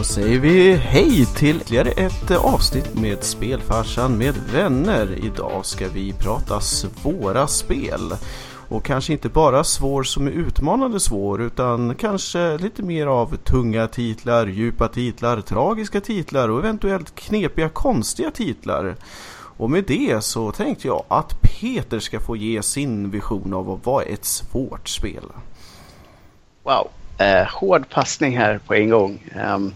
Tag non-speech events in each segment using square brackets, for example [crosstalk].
Då säger vi hej till ytterligare ett eh, avsnitt med Spelfarsan med vänner. Idag ska vi prata svåra spel. Och kanske inte bara svår som är utmanande svår utan kanske lite mer av tunga titlar, djupa titlar, tragiska titlar och eventuellt knepiga konstiga titlar. Och med det så tänkte jag att Peter ska få ge sin vision av vad är ett svårt spel. Wow, eh, hård passning här på en gång. Um,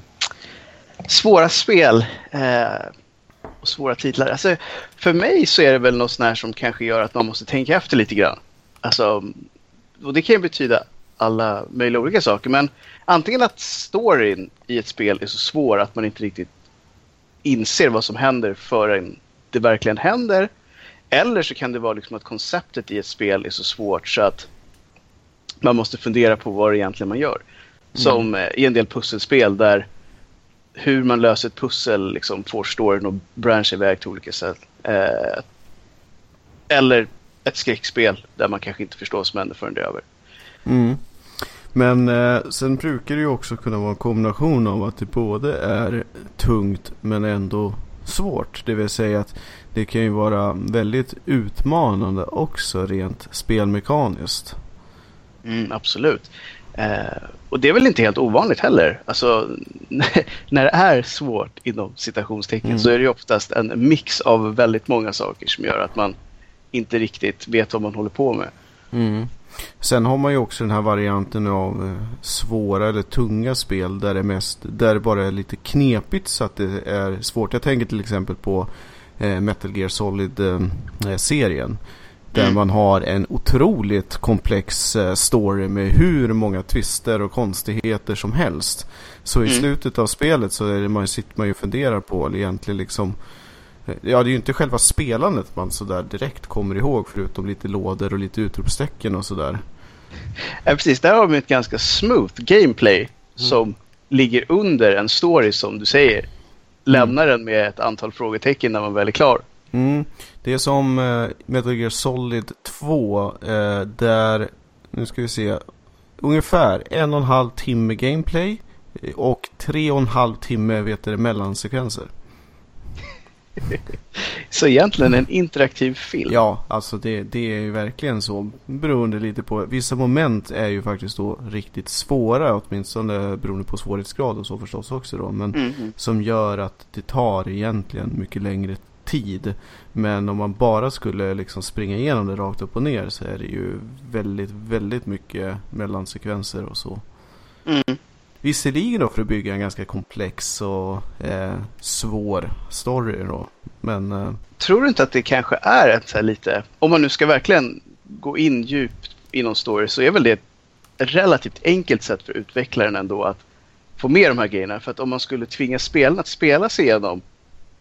svåra spel eh, och svåra titlar. Alltså, för mig så är det väl något sånt här som kanske gör att man måste tänka efter lite grann. Alltså, och det kan ju betyda alla möjliga olika saker. Men antingen att storyn i ett spel är så svår att man inte riktigt inser vad som händer förrän det verkligen händer. Eller så kan det vara liksom att konceptet i ett spel är så svårt så att man måste fundera på vad det egentligen man gör. Mm. Som eh, i en del pusselspel där hur man löser ett pussel liksom får storyn att branscha iväg till olika sätt. Eh, eller ett skräckspel där man kanske inte förstår vad som händer förrän det är över. Mm. Men eh, sen brukar det ju också kunna vara en kombination av att det både är tungt men ändå svårt. Det vill säga att det kan ju vara väldigt utmanande också rent spelmekaniskt. Mm, absolut. Eh, och det är väl inte helt ovanligt heller. Alltså, [laughs] när det är svårt inom citationstecken mm. så är det ju oftast en mix av väldigt många saker som gör att man inte riktigt vet vad man håller på med. Mm. Sen har man ju också den här varianten av eh, svåra eller tunga spel där det mest där det bara är lite knepigt så att det är svårt. Jag tänker till exempel på eh, Metal Gear Solid-serien. Eh, där mm. man har en otroligt komplex story med hur många twister och konstigheter som helst. Så i mm. slutet av spelet så är det man, sitter man ju och funderar på egentligen liksom Ja, det är ju inte själva spelandet man sådär direkt kommer ihåg förutom lite lådor och lite utropstecken och sådär. Ja, precis. Där har vi ett ganska smooth gameplay mm. som ligger under en story som du säger. Lämnar den med ett antal frågetecken när man väl är klar. Mm. Det är som uh, Metal Gear Solid 2 uh, eh, där, nu ska vi se, ungefär en och en halv timme gameplay och tre och en halv timme vet du, mellansekvenser. [laughs] så egentligen en interaktiv film. Ja, alltså det, det är ju verkligen så. Beroende lite på, vissa moment är ju faktiskt då riktigt svåra, åtminstone beroende på svårighetsgrad och så förstås också då. Men mm som gör att det tar egentligen mycket längre tid. Men om man bara skulle liksom springa igenom det rakt upp och ner så är det ju väldigt, väldigt mycket mellansekvenser och så. Mm. Visserligen då för att bygga en ganska komplex och eh, svår story då. Men... Eh... Tror du inte att det kanske är ett så här lite, om man nu ska verkligen gå in djupt i någon story så är väl det ett relativt enkelt sätt för utvecklaren ändå att få med de här grejerna. För att om man skulle tvinga spelaren att spela sig igenom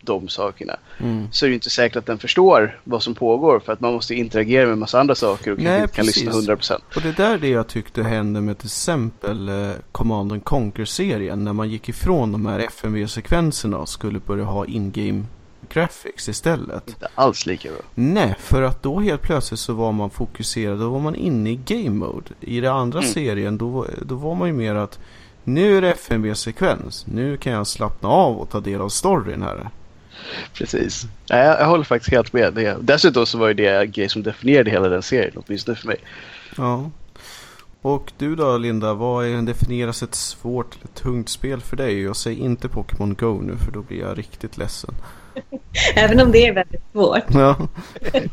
de sakerna. Mm. Så är det inte säkert att den förstår vad som pågår för att man måste interagera med en massa andra saker och Nej, inte kan lyssna 100%. Och det är där det jag tyckte hände med till exempel eh, Command Conquer-serien när man gick ifrån de här FMV-sekvenserna och skulle börja ha in-game graphics istället. Inte alls lika bra. Nej, för att då helt plötsligt så var man fokuserad, då var man inne i game mode. I den andra mm. serien då, då var man ju mer att nu är det FMV-sekvens, nu kan jag slappna av och ta del av storyn här. Precis. Jag, jag håller faktiskt helt med. Det. Dessutom så var det det grej som definierade hela den serien, åtminstone för mig. Ja. Och du då Linda, vad är, definieras ett svårt eller tungt spel för dig? Jag säger inte Pokémon Go nu för då blir jag riktigt ledsen. [laughs] Även om det är väldigt svårt. Ja. [laughs]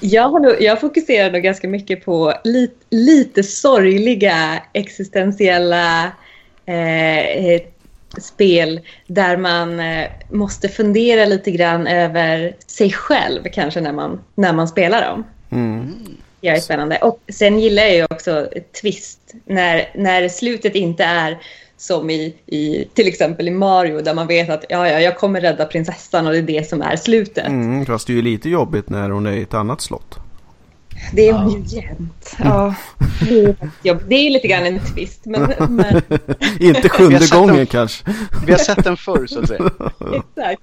jag, har nog, jag fokuserar nog ganska mycket på lit, lite sorgliga existentiella eh, spel där man eh, måste fundera lite grann över sig själv kanske när man, när man spelar dem. Mm. Det är spännande. Och sen gillar jag ju också twist när, när slutet inte är som i, i till exempel i Mario där man vet att ja, ja, jag kommer rädda prinsessan och det är det som är slutet. Mm, fast det är ju lite jobbigt när hon är i ett annat slott. Det är hon ju jämt. Ja, det, är det är lite grann en twist. Men, men... [laughs] Inte sjunde gången den, kanske. Vi har sett den förr så att säga. [laughs] Exakt.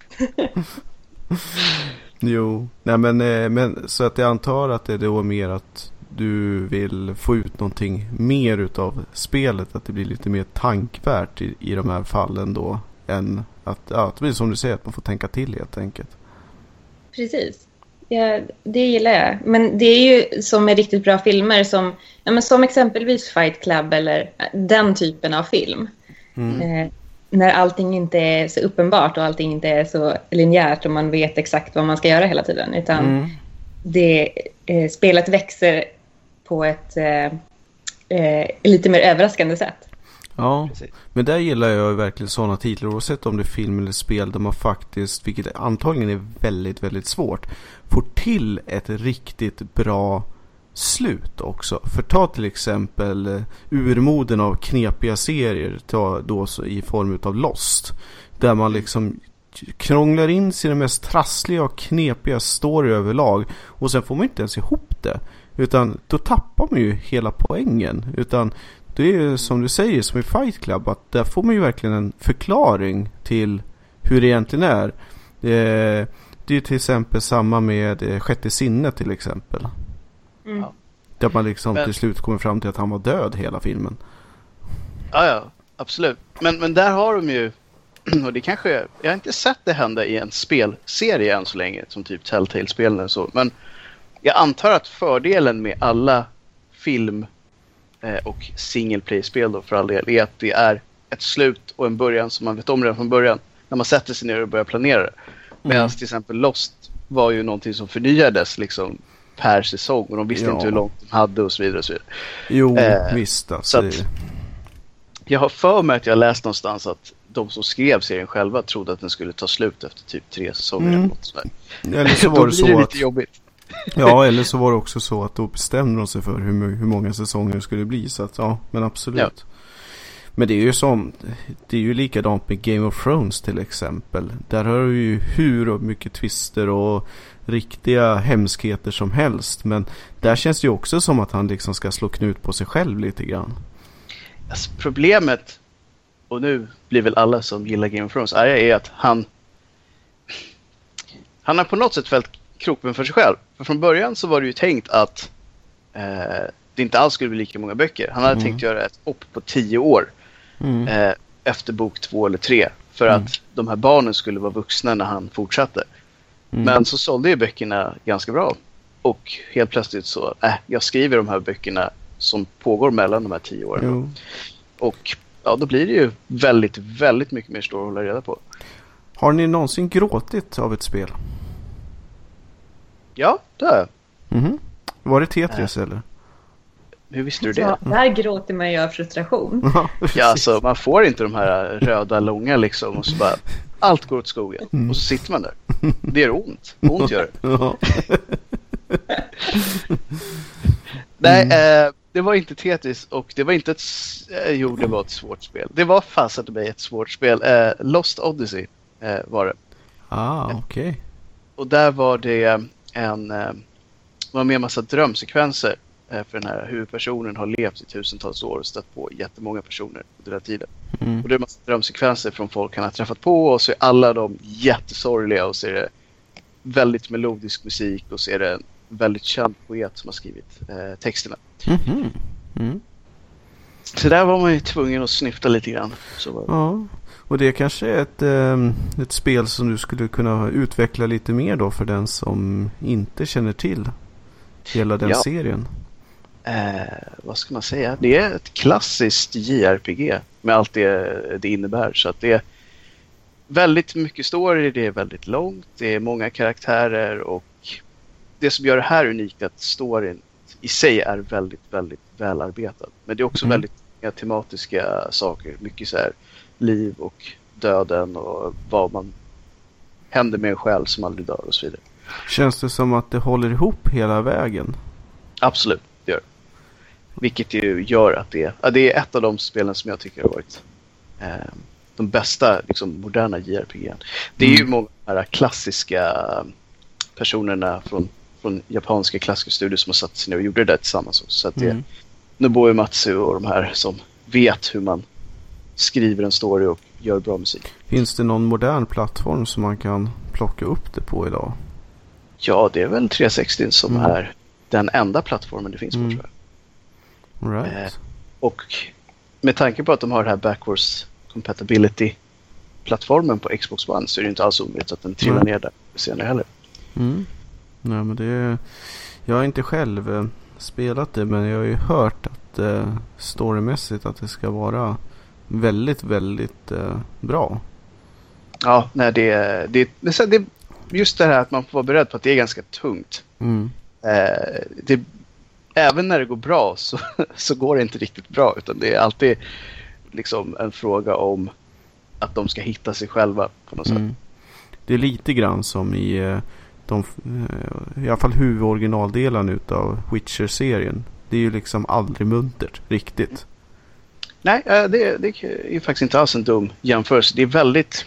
Jo, nej men, eh, men så att jag antar att det är då mer att du vill få ut någonting mer utav spelet. Att det blir lite mer tankvärt i, i de här fallen då. Än att, ja, att det blir som du säger, att man får tänka till helt enkelt. Precis. Ja, det gillar jag. Men det är ju som med riktigt bra filmer som, ja, men som exempelvis Fight Club eller den typen av film. Mm. Eh, när allting inte är så uppenbart och allting inte är så linjärt och man vet exakt vad man ska göra hela tiden. Utan mm. det, eh, spelet växer på ett eh, eh, lite mer överraskande sätt. Ja, Precis. men där gillar jag verkligen sådana titlar oavsett om det är film eller spel där man faktiskt, vilket antagligen är väldigt, väldigt svårt, får till ett riktigt bra slut också. För ta till exempel eh, urmoden av knepiga serier ta då i form av Lost. Där man liksom krånglar in sina mest trassliga och knepiga story överlag. Och sen får man inte ens ihop det. Utan då tappar man ju hela poängen. Utan det är ju som du säger som i Fight Club att där får man ju verkligen en förklaring till hur det egentligen är. Eh, det är ju till exempel samma med eh, Sjätte sinnet till exempel. Mm. Där man liksom men, till slut kommer fram till att han var död hela filmen. Ja, ja, absolut. Men, men där har de ju, [clears throat] och det kanske, jag har inte sett det hända i en spelserie än så länge, som typ Telltale-spelen och så. Men jag antar att fördelen med alla film eh, och single play-spel då för all del är att det är ett slut och en början som man vet om redan från början. När man sätter sig ner och börjar planera det. Medan mm. till exempel Lost var ju någonting som förnyades liksom per säsong och de visste ja. inte hur långt de hade och så vidare. Och så vidare. Jo, eh, visst. Alltså. Så att, jag har för mig att jag läst någonstans att de som skrev serien själva trodde att den skulle ta slut efter typ tre säsonger. Mm. Eller, något sådär. eller så [laughs] var det så det att... jobbigt. ja, [laughs] eller så var det också så att då bestämde de sig för hur, hur många säsonger det skulle bli. Så att ja, men absolut. Ja. Men det är ju som, det är ju likadant med Game of Thrones till exempel. Där har du ju hur mycket twister och riktiga hemskheter som helst. Men där känns det ju också som att han liksom ska slå knut på sig själv lite grann. Alltså problemet, och nu blir väl alla som gillar Game of Thrones arga, är att han han har på något sätt fällt krokben för sig själv. För från början så var det ju tänkt att eh, det inte alls skulle bli lika många böcker. Han hade mm. tänkt göra ett hopp på tio år mm. eh, efter bok två eller tre. För mm. att de här barnen skulle vara vuxna när han fortsatte. Mm. Men så sålde ju böckerna ganska bra. Och helt plötsligt så, äh, jag skriver de här böckerna som pågår mellan de här tio åren. Jo. Och ja, då blir det ju väldigt, väldigt mycket mer story att hålla reda på. Har ni någonsin gråtit av ett spel? Ja, det har jag. Mm -hmm. Var det Tetris äh. eller? Hur visste du det? Ja, där gråter man ju av frustration. ja, alltså man får inte de här röda långa liksom och så bara allt går åt skogen mm. och så sitter man där. Det gör ont. Ont gör det. Nej, mm. eh, det var inte Tetris och det var inte ett... Eh, jo, det var ett svårt spel. Det var fasen mig ett svårt spel. Eh, Lost Odyssey eh, var det. Ah, okej. Okay. Och där var det en... Eh, var med en massa drömsekvenser för den här huvudpersonen har levt i tusentals år och stött på jättemånga personer under den tiden. Mm. Och det är en massa drömsekvenser från folk han har träffat på och så är alla de jättesorgliga och så är det väldigt melodisk musik och så är det en väldigt känd poet som har skrivit eh, texterna. Mm. Mm. Så där var man ju tvungen att snyfta lite grann. Så ja, och det kanske är ett, eh, ett spel som du skulle kunna utveckla lite mer då för den som inte känner till hela den ja. serien eh, vad ska man säga? Det är ett klassiskt JRPG med allt det det innebär. Så att det är väldigt mycket story, det är väldigt långt, det är många karaktärer och det som gör det här unikt är att storyn i sig är väldigt, väldigt välarbetad. Men det är också mm. väldigt tematiska saker. Mycket så här liv och döden och vad man händer med en själv som aldrig dör och så vidare. Känns det som att det håller ihop hela vägen? Absolut. Vilket ju gör att det, ja, det är ett av de spelen som jag tycker har varit eh, de bästa liksom, moderna JRPG. Det är mm. ju många av de här klassiska personerna från, från japanska klassiska studier som har satt sig ner och gjorde det där tillsammans också. Så att det mm. Nobuo Matsu och de här som vet hur man skriver en story och gör bra musik. Finns det någon modern plattform som man kan plocka upp det på idag? Ja, det är väl 360 som mm. är den enda plattformen det finns på Mm. tror jag. Right. Eh, Och med tanke på att de har det här backwards compatibility plattformen på Xbox One så är det inte alls omöjligt att den trillar Nej. ner där senare heller. Mm. Nej, men det, jag har inte själv eh, spelat det men jag har ju hört att eh, storymässigt att det ska vara väldigt, väldigt eh, bra. Ja, nej, det, det, det, det, just det här att man får vara beredd på att det är ganska tungt. Mm. Eh, det, även när det går bra så, [laughs] så går det inte riktigt bra utan det är alltid liksom en fråga om att de ska hitta sig själva på något sätt. Mm. Det är lite grann som i eh, de, eh, i alla fall huvudoriginaldelen utav Witcher-serien. Det är ju liksom aldrig muntert riktigt. Nej, eh, det, det är ju faktiskt inte alls en dum jämförelse. Det är väldigt,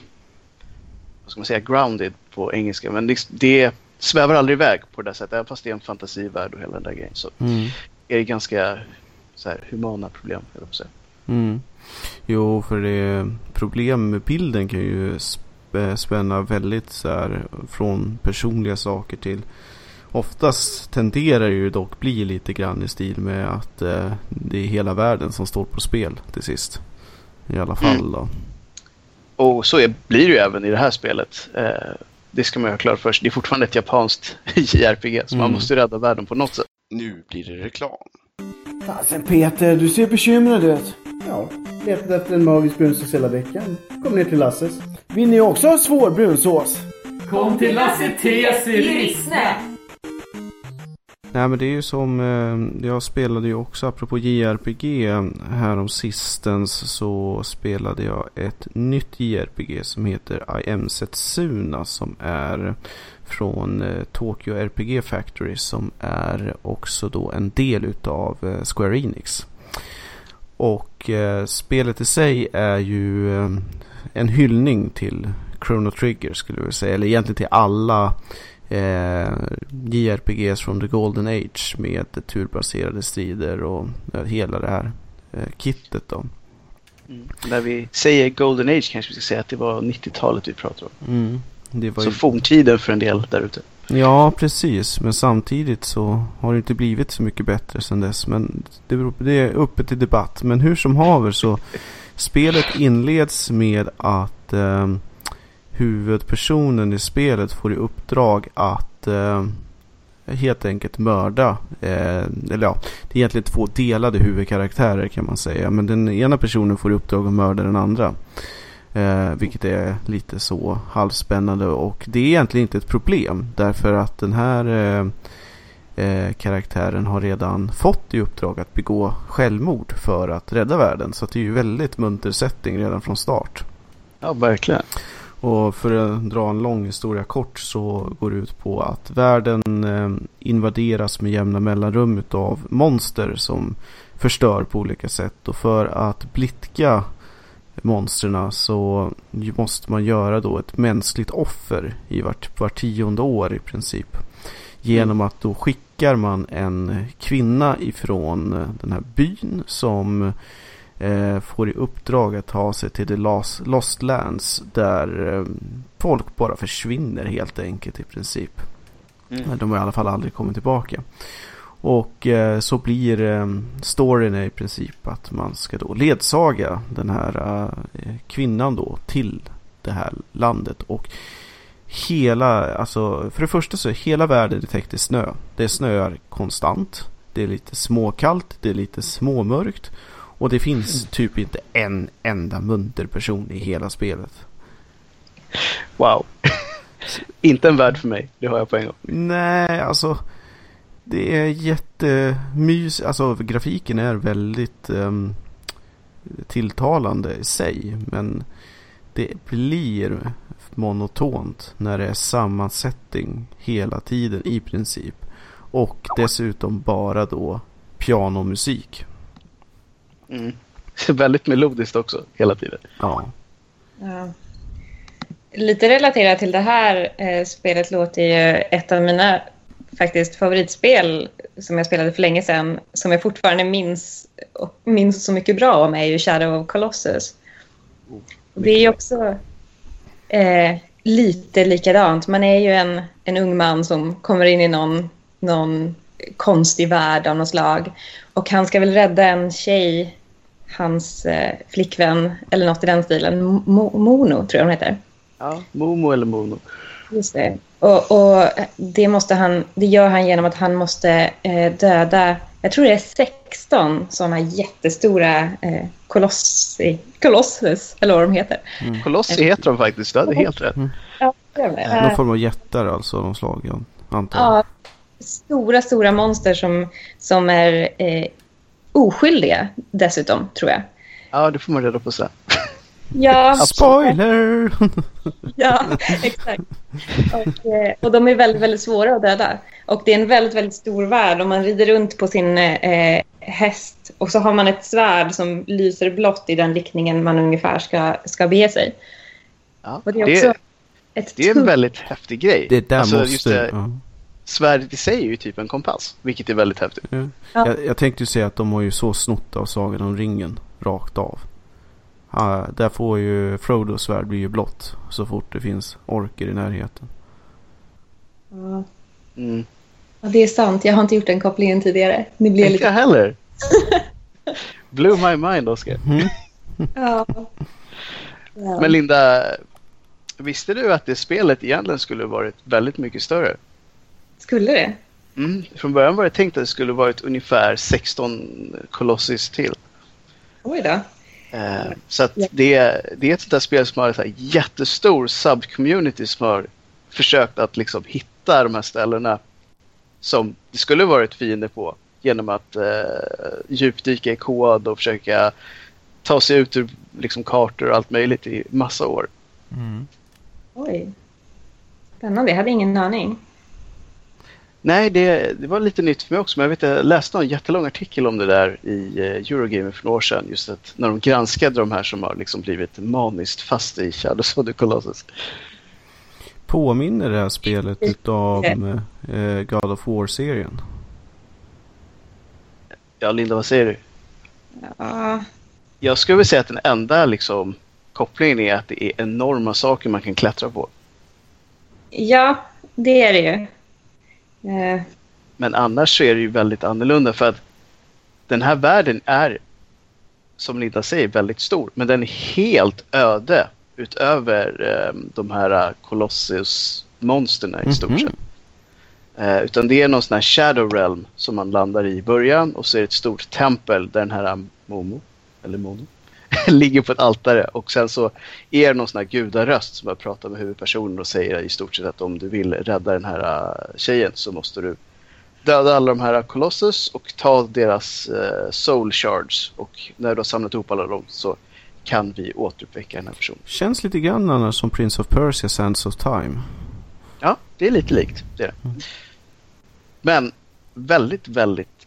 vad ska man säga, grounded på engelska. Men det, det svävar aldrig iväg på det där sättet. Även fast det är en fantasivärld och hela den där grejen. Så Mm. är det ganska så här, humana problem, jag säga. Mm. Jo, för det problem med bilden kan ju sp- spänna väldigt så här från personliga saker till Oftast tenderar det ju dock bli lite grann i stil med att eh, det är hela världen som står på spel till sist. I alla fall Mm. då. Och så är, blir det ju även i det här spelet. Eh, det ska man ju ha klart först. Det är fortfarande ett japanskt [laughs] JRPG så man Mm. måste rädda världen på något sätt. Nu blir det reklam. Fasen Peter, du ser bekymrad ut. Ja, letat efter en magisk brunsås hela veckan. Kom ner till Lasses. Vill ni också ha svår brunsås? Kom till Lasse Tes i Rissne! Nej men det är ju som, eh, jag spelade ju också apropå JRPG härom sistens så spelade jag ett nytt JRPG som heter I am Setsuna som är från eh, Tokyo RPG Factory som är också då en del utav eh, Square Enix. Och eh, spelet i sig är ju eh, en hyllning till Chrono Trigger skulle jag vilja säga. Eller egentligen till alla eh, JRPGs från the Golden Age med turbaserade strider och eh, hela det här eh, kittet då. När vi säger Golden Age kanske vi ska säga att det var 90-talet vi pratar om. Mm. Det var Så ju... forntiden för en del där ute. Ja, precis. Men samtidigt så har det inte blivit så mycket bättre sedan dess. Men det, beror det är uppe till debatt. Men hur som haver så spelet inleds med att eh, huvudpersonen i spelet får i uppdrag att eh, helt enkelt mörda. Eh, eller ja, det är egentligen två delade huvudkaraktärer kan man säga. Men den ena personen får i uppdrag att mörda den andra. Eh, vilket är lite så halvspännande och det är egentligen inte ett problem. Därför att den här eh, eh, karaktären har redan fått i uppdrag att begå självmord för att rädda världen. Så att det är ju väldigt munter setting redan från start. Ja, verkligen. Och för att dra en lång historia kort så går det ut på att världen eh, invaderas med jämna mellanrum utav monster som förstör på olika sätt. Och för att blidka monstren så måste man göra då ett mänskligt offer i vart, vart tionde år i princip. Genom att då skickar man en kvinna ifrån eh, den här byn som eh, får i uppdrag att ta sig till The Lost, Lost Lands där eh, folk bara försvinner helt enkelt i princip. Mm. De har i alla fall aldrig kommit tillbaka. Och eh, så blir eh, storyn i princip att man ska då ledsaga den här eh, kvinnan då till det här landet. Och hela, alltså för det första så är hela världen täckt i snö. Det snöar konstant. Det är lite småkallt, det är lite småmörkt. Och det finns typ inte en enda munter person i hela spelet. Wow. [laughs] Inte en värld för mig, det har jag på en gång. Nej, alltså det är jättemys. Alltså grafiken är väldigt um, tilltalande i sig. Men det blir monotont när det är samma setting hela tiden i princip. Och dessutom bara då pianomusik. Mm. [laughs] Väldigt melodiskt också, hela tiden. Ja. Ja. Lite relaterat till det här eh, spelet låter ju ett av mina faktiskt favoritspel som jag spelade för länge sedan som jag fortfarande minns, och minns så mycket bra om är ju Shadow of Colossus. Och det är ju också eh, lite likadant. Man är ju en, en ung man som kommer in i någon, någon konstig värld av något slag. Och han ska väl rädda en tjej, hans eh, flickvän eller något i den stilen. Mo Mono tror jag hon heter. Ja, Momo eller Mono. Just det. Och, och det, måste han, det gör han genom att han måste eh, döda, jag tror det är 16 sådana jättestora eh, kolossi, kolossus, eller vad de heter. Mm. Kolossi heter de faktiskt, du hade helt rätt. Mm. Ja, det är det. Någon form av jättar alltså, de slag, jag antar Ja, stora, stora monster som, som är eh, oskyldiga dessutom, tror jag. Ja, det får man reda på sen. [laughs] Ja, [laughs] Spoiler! [laughs] ja, exakt. Och, eh, och de är väldigt, väldigt svåra att döda. Och det är en väldigt, väldigt stor värld och man rider runt på sin eh, häst och så har man ett svärd som lyser blått i den riktningen man ungefär ska, ska bege sig. Ja, och det är också det, ett det är en väldigt häftig grej. Det där alltså, måste... Det, ja. Svärdet i sig är ju typ en kompass, vilket är väldigt häftigt. Ja. Ja. Jag, jag tänkte ju säga att de har ju så snott av Sagan om ringen rakt av. Uh, där får ju Frodos svärd blir ju blått så fort det finns orker i närheten. Ja. Mm. ja, det är sant. Jag har inte gjort den kopplingen tidigare. Ni blir inte lite... jag heller. [laughs] Blew my mind, Oskar. Mm. ja. [laughs] ja. Men Linda, visste du att det spelet egentligen skulle varit väldigt mycket större? Skulle det? Mm. Från början var det tänkt att det skulle varit ungefär 16 Colossus till. Oj då. Eh, så att det, det är ett sånt där spel som har en jättestor subcommunity som har försökt att liksom hitta de här ställena som det skulle varit fiender på genom att eh, djupdyka i kod och försöka ta sig ut ur liksom, kartor och allt möjligt i massa år. Mm. Oj. Spännande, jag hade ingen aning. Nej, det, det, var lite nytt för mig också. Men jag, vet, jag läste en jättelång artikel om det där i eh, Eurogamer för några år sedan. Just att när de granskade de här som har liksom blivit maniskt fast i Shadows of the Colossus. Påminner det här spelet utav eh, God of War-serien? Ja, Linda, vad säger du? Ja. Jag skulle vilja säga att den enda liksom, kopplingen är att det är enorma saker man kan klättra på. Ja, det är det ju. Eh. Men annars så är det ju väldigt annorlunda för att den här världen är som Linda säger väldigt stor men den är helt öde utöver eh, de här Colossus-monsterna i stort mhm. sett. Eh, utan det är någon sån här Shadow Realm som man landar i i början och så är det ett stort tempel där den här Momo, eller Mono, [laughs] ligger på ett altare och sen så är det någon sån här gudaröst som jag pratar med huvudpersonen och säger i stort sett att om du vill rädda den här uh, tjejen så måste du döda alla de här Colossus och ta deras uh, soul shards och när du har samlat ihop alla dem så kan vi återuppväcka den här personen. Känns lite grann annars som Prince of Persia Sands of Time. Ja, det är lite likt. Det är det. Mm. Men väldigt, väldigt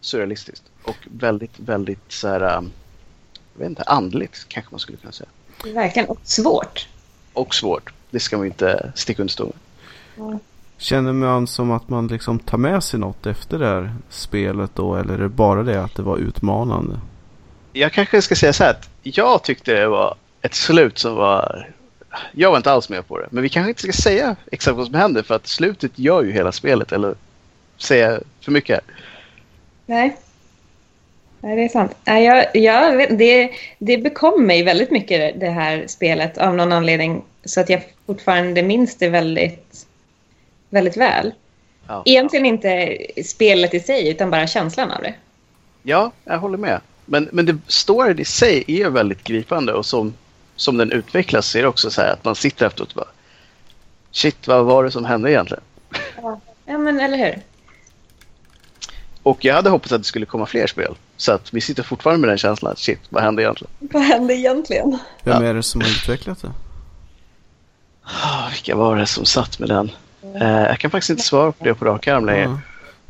surrealistiskt och väldigt, väldigt så här um, jag vet inte, andligt kanske man skulle kunna säga. Verkligen, och svårt. Och svårt, det ska man inte sticka under stolen. Mm. Känner man som att man liksom tar med sig något efter det här spelet då? Eller är det bara det att det var utmanande? Jag kanske ska säga så här att jag tyckte det var ett slut som var... Jag var inte alls med på det. Men vi kanske inte ska säga exakt vad som händer för att slutet gör ju hela spelet. Eller säga för mycket. Nej. Nej, det är sant. Jag, jag det, det bekom mig väldigt mycket det här spelet av någon anledning. Så att jag fortfarande minns det väldigt, väldigt väl. Ja, Egentligen inte spelet i sig utan bara känslan av det. Ja, jag håller med. Men, men det storyn i sig är väldigt gripande och som, som den utvecklas så är det också så här att man sitter efteråt och bara Shit, vad var det som hände egentligen? Ja, ja men eller hur. Och jag hade hoppats att det skulle komma fler spel. Så att vi sitter fortfarande med den känslan att shit, vad hände egentligen? Vad hände egentligen? Vem är det som har utvecklat det? Oh, vilka var det som satt med den? Uh, jag kan faktiskt inte svara på det på rak arm längre. Ja.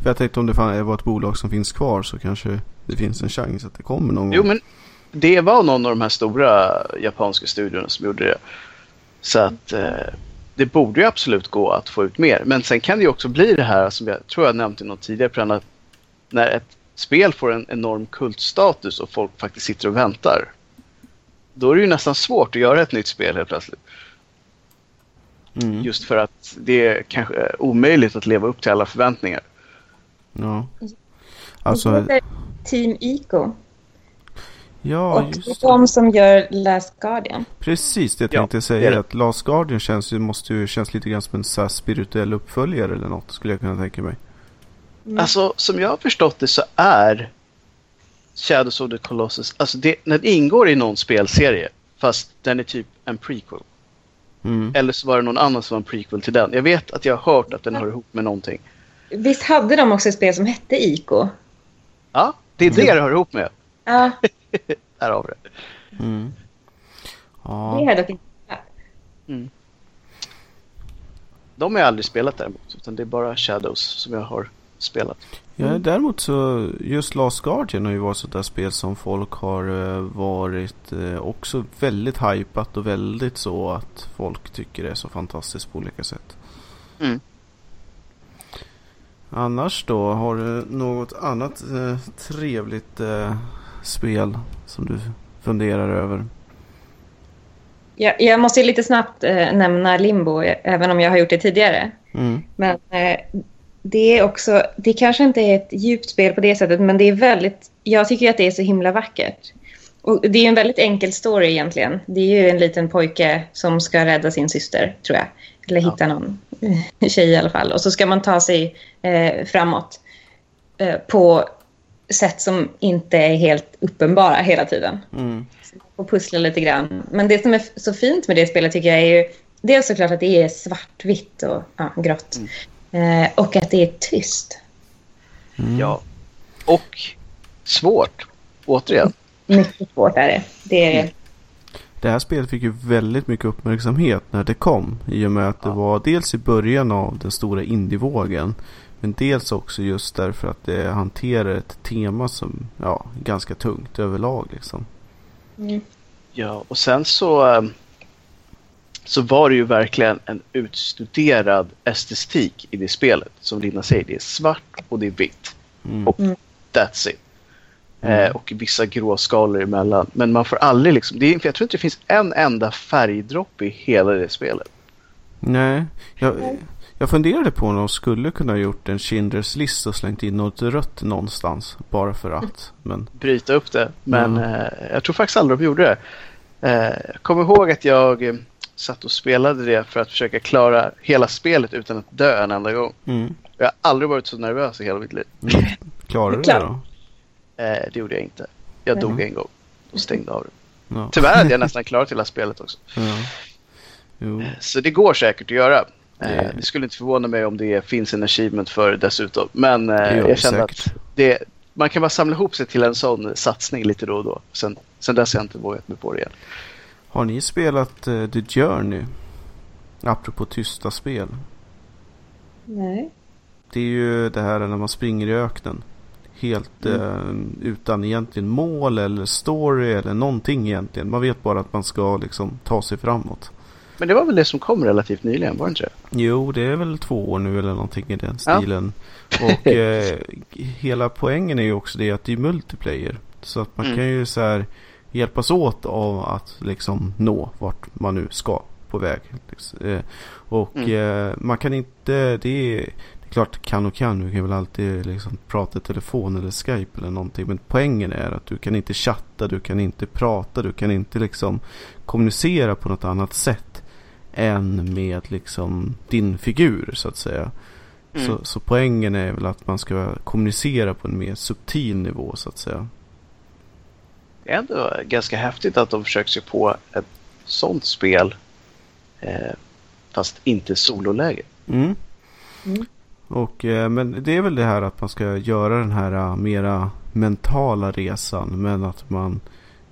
För jag tänkte om det var ett bolag som finns kvar så kanske det finns en chans att det kommer någon jo, gång. Jo, men det var någon av de här stora japanska studiorna som gjorde det. Så att uh, det borde ju absolut gå att få ut mer. Men sen kan det ju också bli det här som jag tror jag nämnt i något tidigare program. När ett spel får en enorm kultstatus och folk faktiskt sitter och väntar. Då är det ju nästan svårt att göra ett nytt spel helt plötsligt. Mm. Just för att det är kanske omöjligt att leva upp till alla förväntningar. Ja. Alltså, det heter Team Ico. Ja, och just det. de som gör Last Guardian. Precis, det jag tänkte ja, säga. Det att Last Guardian känns, måste ju kännas lite grann som en så spirituell uppföljare eller något, skulle jag kunna tänka mig. Mm. Alltså, som jag har förstått det så är Shadows of the Colossus, alltså det, när det ingår i någon spelserie, fast den är typ en prequel. Mm. Eller så var det någon annan som var en prequel till den. Jag vet att jag har hört att den hör ihop med någonting. Visst hade de också ett spel som hette Ico? Ja, det är det det hör ihop med. Ja. [laughs] Där har vi det. Mm. Ja. Det har jag dock inte mm. De har jag aldrig spelat däremot. Utan det är bara Shadows som jag har spelat. Ja, däremot så just Last Guardian har ju varit sådär spel som folk har eh, varit eh, också väldigt hypat och väldigt så att folk tycker det är så fantastiskt på olika sätt. Mm. Annars då, har du något annat eh, trevligt eh, spel som du funderar över? Jag, jag måste lite snabbt eh, nämna Limbo, även om jag har gjort det tidigare. Mm. Men det är också, det kanske inte är ett djupt spel på det sättet, men det är väldigt, jag tycker att det är så himla vackert. Och det är en väldigt enkel story egentligen. Det är ju en liten pojke som ska rädda sin syster, tror jag. Eller hitta ja. någon [laughs] tjej i alla fall. Och så ska man ta sig eh, framåt eh, på sätt som inte är helt uppenbara hela tiden. Mm. Och pussla lite grann. Men det som är så fint med det spelet tycker jag är ju dels såklart att det är svartvitt och ja, grått. Mm. Eh, och att det är tyst. Mm. Ja. Och svårt, återigen. Mycket svårt är det. Det, är... Mm. det här spelet fick ju väldigt mycket uppmärksamhet när det kom. I och med att det var dels i början av den stora indievågen. Men dels också just därför att det hanterar ett tema som ja, är ganska tungt överlag. Liksom. Mm. Ja, och sen så, ehm, så var det ju verkligen en utstuderad estetik i det spelet. Som Lina säger, det är svart och det är vitt. Mm. Och mm. that's it. Mm. Eh, och vissa gråskalor emellan. Men man får aldrig liksom, det är, jag tror inte det finns en enda färgdroppe i hela det spelet. Nej, jag, jag funderade på om de skulle kunna gjort en Schindler's list och slängt in något rött någonstans. Bara för att. Men... Bryta upp det. Men mm. eh, jag tror faktiskt aldrig de gjorde det. Eh, jag kommer ihåg att jag satt och spelade det för att försöka klara hela spelet utan att dö en enda gång. Mm. Jag har aldrig varit så nervös i hela mitt liv. Mm. Klarade du det då? Eh, det gjorde jag inte. Jag dog en gång och stängde av det. Ja. Tyvärr hade jag [laughs] nästan klarat hela spelet också. Ja. Eh, så det går säkert att göra. Eh, det skulle inte förvåna mig om det finns en achievement för det dessutom. Men eh, jag kände att det, man kan bara samla ihop sig till en sån satsning lite då och då. Sen, sen dess har jag inte vågat mig på det igen. Har ni spelat uh, The Journey? Apropå tysta spel. Nej. Det är ju det här när man springer i öknen. Helt mm. uh, utan egentligen mål eller story eller någonting egentligen. Man vet bara att man ska liksom ta sig framåt. Men det var väl det som kom relativt nyligen, var det inte? Jo, det är väl två år nu eller någonting i den stilen. Ja. Och [laughs] eh, hela poängen är ju också det att det är multiplayer. Så att man mm. kan ju så här hjälpas åt av att liksom nå vart man nu ska på väg. Eh, och mm. eh, man kan inte, det är, det är klart kan och kan, du kan väl alltid liksom prata i telefon eller Skype eller någonting. Men poängen är att du kan inte chatta, du kan inte prata, du kan inte liksom kommunicera på något annat sätt än med liksom din figur så att säga. Mm. Så, så poängen är väl att man ska kommunicera på en mer subtil nivå så att säga. Det är ändå ganska häftigt att de försöker sig på ett sånt spel eh, fast inte sololäge. Mm. Mm. Och, eh, men det är väl det här att man ska göra den här uh, mera mentala resan men att man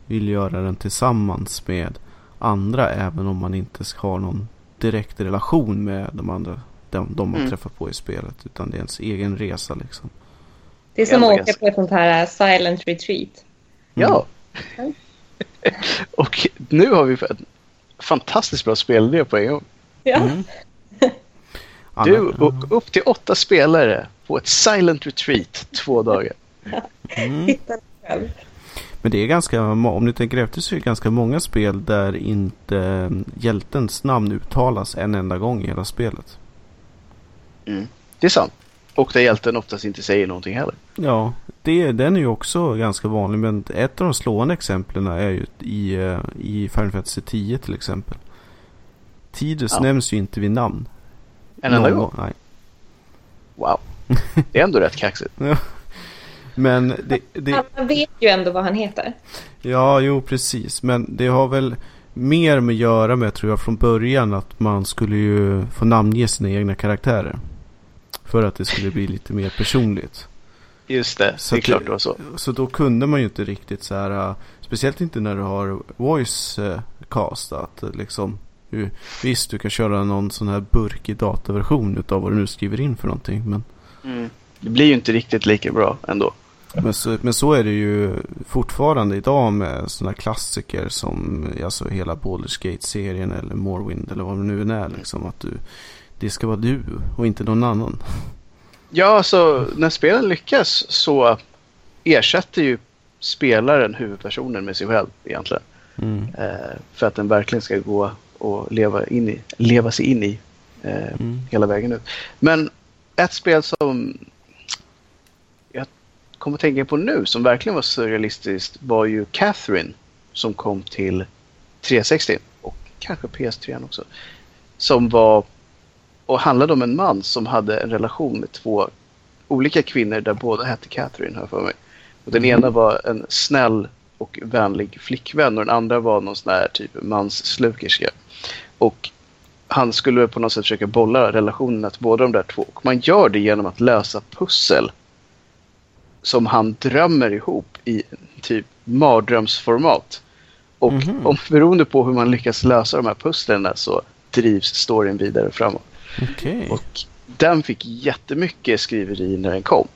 vill göra den tillsammans med andra även om man inte har någon direkt relation med de andra de, de man mm. träffar på i spelet utan det är ens egen resa liksom. Det är som att åka på ett sånt här uh, silent retreat. Ja. Mm. [laughs] och nu har vi ett fantastiskt bra spelidé på en gång. Ja. Mm. [laughs] Du, upp till åtta spelare på ett silent retreat två dagar. Mm. [laughs] Men det är ganska, om ni tänker efter så är det ganska många spel där inte mm, hjältens namn uttalas en enda gång i hela spelet. Mm. Det är sant. Och där hjälten oftast inte säger någonting heller. Ja, det, den är ju också ganska vanlig. Men ett av de slående exemplen är ju i, eh, i Final Fantasy 10 till exempel. Tidus Ja. nämns ju inte vid namn. En enda gång. Nej. Wow. [laughs] Det är ändå rätt kaxigt. Men det, det, Man vet ju ändå vad han heter. ja, jo precis. Men det har väl mer med att göra med, tror jag, från början att man skulle ju få namnge sina egna karaktärer. För att det skulle bli lite mer personligt. Just det, Så det är klart det- var så. Så då kunde man ju inte riktigt så här, äh, speciellt inte när du har voice äh, cast, att äh, liksom, visst du kan köra någon sån här burkig dataversion utav vad du nu skriver in för någonting. Men, Mm. Det blir ju inte riktigt lika bra ändå. men, så, men så är det ju fortfarande idag med såna klassiker som alltså hela Baldur's Gate-serien eller Morrowind eller vad det nu än är. Liksom, att du, det ska vara du och inte någon annan. Ja, så när spelen lyckas så ersätter ju spelaren huvudpersonen med sig själv egentligen. Mm. Eh, för att den verkligen ska gå och leva, in i, leva sig in i eh, Mm. hela vägen ut. Men ett spel som jag kommer att tänka på nu som verkligen var surrealistiskt var ju Catherine som kom till 360 och kanske PS3 också. Som var och handlade om en man som hade en relation med två olika kvinnor där båda hette Catherine jag för mig. Och den ena var en snäll och vänlig flickvän och den andra var någon sån här typ mansslukerska. Och han skulle på något sätt försöka bolla relationerna till båda de där två. Och man gör det genom att lösa pussel som han drömmer ihop i typ mardrömsformat. Och Mhm. om, beroende på hur man lyckas lösa de här pusslen så drivs storyn vidare framåt. Okej. Och den fick jättemycket skriveri när den kom.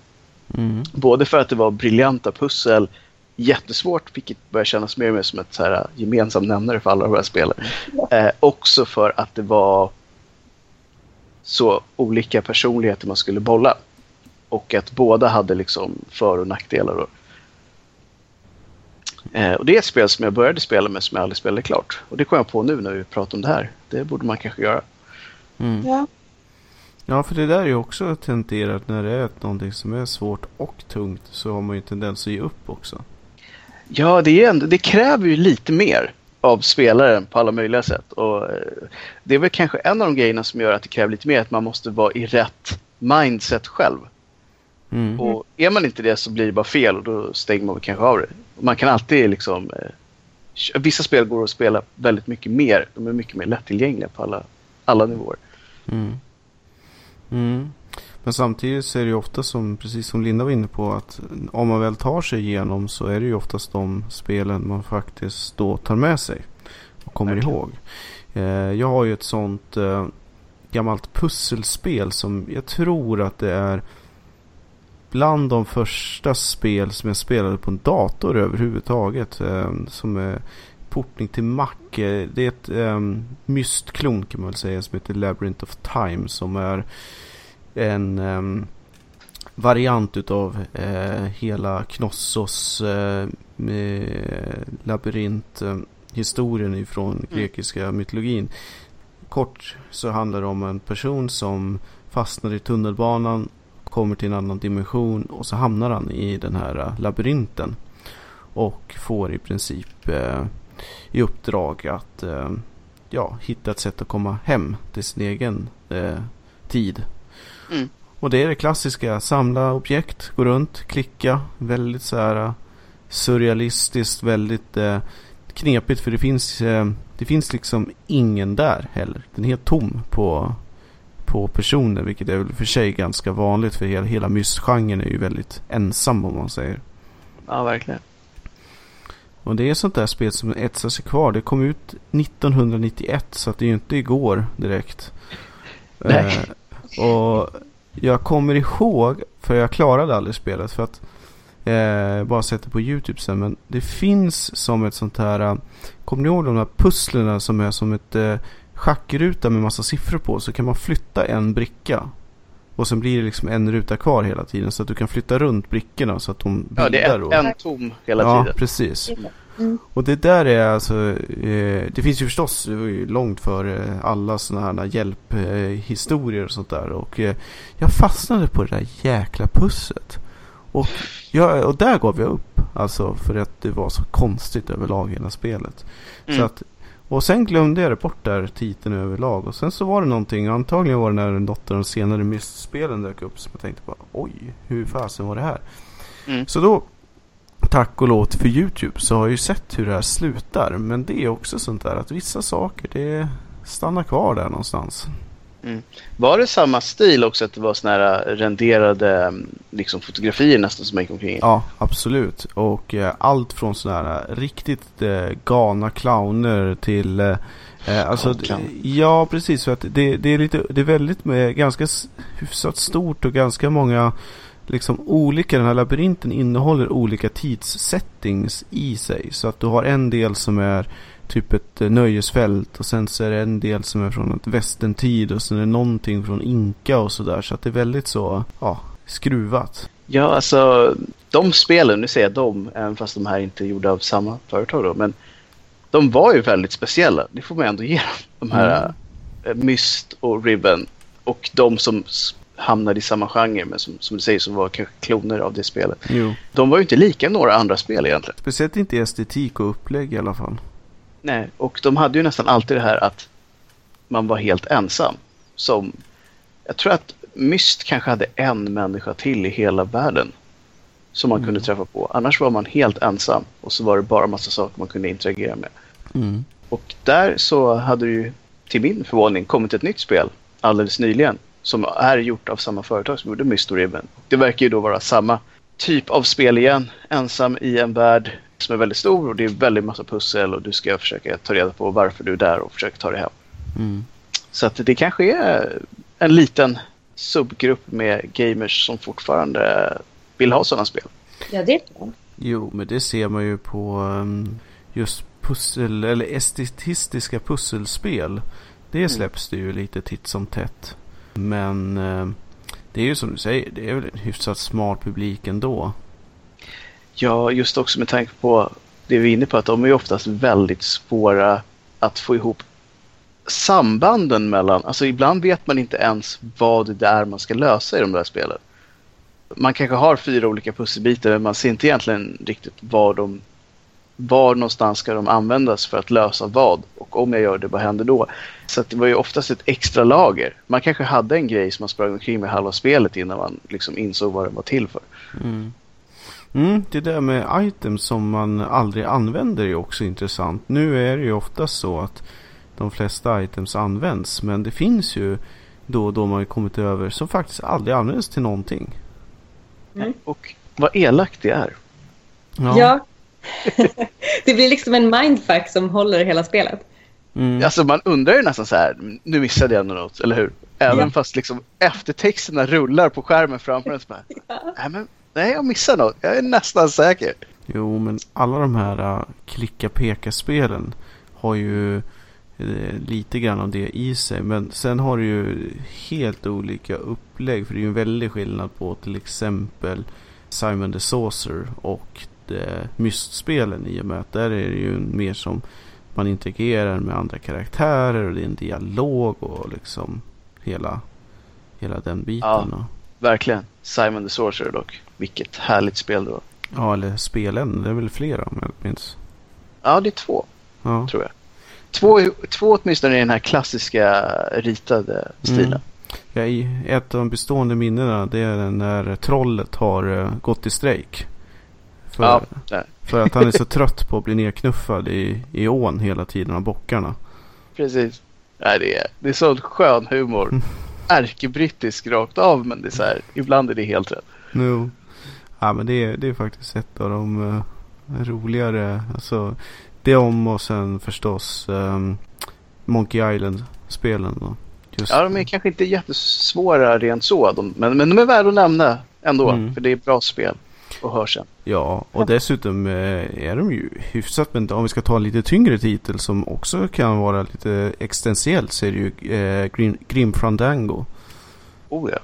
Mm. Både för att det var briljanta pussel, jättesvårt, vilket börjar kännas mer och mer som ett så här gemensam nämnare för alla de här spelen. Eh, också för att det var så olika personligheter man skulle bolla. Och att båda hade liksom för och nackdelar. Då. Eh, och det är ett spel som jag började spela med som jag aldrig spelade klart. Och det kom jag på nu när vi pratar om det här. Det borde man kanske göra. Mm. Ja. Ja, för det där är ju också tenterat när det är någonting som är svårt och tungt så har man ju tendens att ge upp också. Ja, det, är ändå, det kräver ju lite mer av spelaren på alla möjliga sätt. Och eh, det är väl kanske en av de grejerna som gör att det kräver lite mer, att man måste vara i rätt mindset själv. Mm. Och är man inte det så blir det bara fel och då stänger man kanske av det. Man kan alltid liksom... Eh, vissa spel går att spela väldigt mycket mer. De är mycket mer lättillgängliga på alla, alla nivåer. Mm. Mm. Men samtidigt så är det ju ofta som, precis som Linda var inne på, att om man väl tar sig igenom så är det ju oftast de spelen man faktiskt då tar med sig och kommer Verkligen. ihåg. Eh, jag har ju ett sånt eh, gammalt pusselspel som jag tror att det är bland de första spel som jag spelade på en dator överhuvudtaget. Eh, som är portning till Mac. Eh, Det är ett um, mystklon kan man väl säga som heter Labyrinth of Time som är en ehm, variant utav eh, hela Knossos med labyrint eh, historien ifrån grekiska mytologin. Kort så handlar det om en person som fastnar i tunnelbanan, kommer till en annan dimension och så hamnar han i den här labyrinten. Och får i princip eh, i uppdrag att eh, ja, hitta ett sätt att komma hem till sin egen eh, tid. Mm. Och det är det klassiska, samla objekt, gå runt, klicka. Väldigt så här eh, surrealistiskt, väldigt knepigt för det finns, det finns liksom ingen där heller. Den är helt tom på, på personer, vilket är väl för sig ganska vanligt för hela, hela mystgenren är ju väldigt ensam om man säger. Ja, verkligen. Och det är sånt där spel som etsar sig kvar. Det kom ut 1991 så att det är ju inte igår direkt. [laughs] Nej. Eh, och jag kommer ihåg, för jag klarade aldrig spelet för att eh, bara sett det på YouTube sen. Men det finns som ett sånt här, eh, kommer ni ihåg de här pusslerna som är som ett eh, schackruta med massa siffror på. Så kan man flytta en bricka. Och sen blir det liksom en ruta kvar hela tiden så att du kan flytta runt brickorna så att de Ja, det bildar är en, en tom hela ja, tiden. precis. Mm. Och det där är alltså, eh, det finns ju förstås långt före alla sådana här hjälphistorier eh, och sånt där. Och eh, jag fastnade på det där jäkla pusslet. Och, jag, och där gav jag upp. Alltså för att det var så konstigt överlag hela spelet. Mm. Så att, och sen glömde jag det bort där titeln överlag. Och sen så var det någonting, antagligen var det när något av de senare Myst-spelen dök upp. Som jag tänkte bara, oj, hur fasen var det här? Mm. Så då, tack och låt för YouTube, så har jag ju sett hur det här slutar. Men det är också sånt där att vissa saker, det stannar kvar där någonstans. Var det samma stil också att det var såna här renderade mm, liksom, fotografier nästan som gick omkring? Ja, absolut. Och eh, allt från sådana här riktigt eh, galna clowner till eh, alltså. Ja, precis. För att det, det är lite, det är väldigt med ganska hyfsat stort och ganska många liksom olika, den här labyrinten innehåller olika tidssettings i sig. Så att du har en del som är typ ett eh, nöjesfält och sen så är det en del som är från ett västentid och sen är det någonting från Inka och sådär. Så att det är väldigt så, ja, skruvat. Ja, alltså de spelen, nu säger jag de, även fast de här inte är gjorda av samma företag då, men de var ju väldigt speciella. Det får man ändå ge dem. De här mm. Myst och Ribbon och de som hamnade i samma genre, men som, som du säger, som var kanske kloner av det spelet. Jo. De var ju inte lika några andra spel egentligen. Speciellt inte i estetik och upplägg i alla fall. Nej, och de hade ju nästan alltid det här att man var helt ensam. Som, jag tror att Myst kanske hade en människa till i hela världen som man kunde träffa på. Annars var man helt ensam och så var det bara massa saker man kunde interagera med. Mm. Och där så hade det ju till min förvåning kommit ett nytt spel alldeles nyligen som är gjort av samma företag som gjorde Myst och Ribbon. Det verkar ju då vara samma typ av spel igen. Ensam i en värld som är väldigt stor och det är väldigt massa pussel och du ska försöka ta reda på varför du är där och försöka ta dig hem. Mm. Så att det kanske är en liten subgrupp med gamers som fortfarande vill ha sådana spel. Ja, det är bra. Jo, men det ser man ju på um, just pussel eller estetistiska pusselspel. Det släpps det ju lite titt som tätt. Men um, det är ju som du säger, det är väl en hyfsat smart publik ändå. Ja, just också med tanke på det vi är inne på att de är ju oftast väldigt svåra att få ihop sambanden mellan, alltså ibland vet man inte ens vad det är man ska lösa i de där spelen. Man kanske har fyra olika pusselbitar men man ser inte egentligen riktigt var de var någonstans ska de användas för att lösa vad och om jag gör det, vad händer då? Så att det var ju oftast ett extra lager. Man kanske hade en grej som man sprang omkring med halva spelet innan man liksom insåg vad den var till för. Mm. Mm, det där med items som man aldrig använder är också intressant. Nu är det ju ofta så att de flesta items används. Men det finns ju då och då man har kommit över som faktiskt aldrig används till någonting. Mm. Och vad elakt det är. Ja. [laughs] det blir liksom en mindfuck som håller hela spelet. Mm. Alltså man undrar ju nästan så här, nu missade jag något, eller hur? Även Ja. fast liksom eftertexterna rullar på skärmen framför en så bara, [laughs] nej men, nej jag missade något, jag är nästan säker. Jo, men alla de här uh, klicka-peka-spelen har ju eh, lite grann av det i sig. Men sen har du ju helt olika upplägg. För det är ju en väldig skillnad på till exempel Simon the Saucer och eh, Myst-spelen i och med att där är det ju mer som man interagerar med andra karaktärer och det är en dialog och liksom hela, hela den biten. Ja. Verkligen, Simon the Sorcerer dock. Vilket härligt spel det var. ja, eller spelen. Det är väl flera om jag minns. Ja, det är två, Ja. tror jag. Två, två åtminstone i den här klassiska ritade stilen. Mm. Ja, ett av de bestående minnena det är när trollet har eh, gått i strejk. För, Ja, för att han är så [laughs] trött på att bli nedknuffad i, i ån hela tiden av bockarna. Precis. Nej, det, är, det är sån skön humor. [laughs] Ärkebrittisk rakt av, men det är så här, ibland är det helt rätt. No. Ja men det är, det är faktiskt ett av de eh, roligare. Alltså, det om och sen förstås ehm, Monkey Island-spelen. Då. Just, Ja, de är kanske inte jättesvåra rent så, de, men, men de är värda att nämna ändå. Mm. För det är bra spel hörs sen. Ja, och dessutom eh, är de ju hyfsat. Men om vi ska ta en lite tyngre titel som också kan vara lite existentiellt så är det ju eh, Grim, Grim Fandango. Oh ja.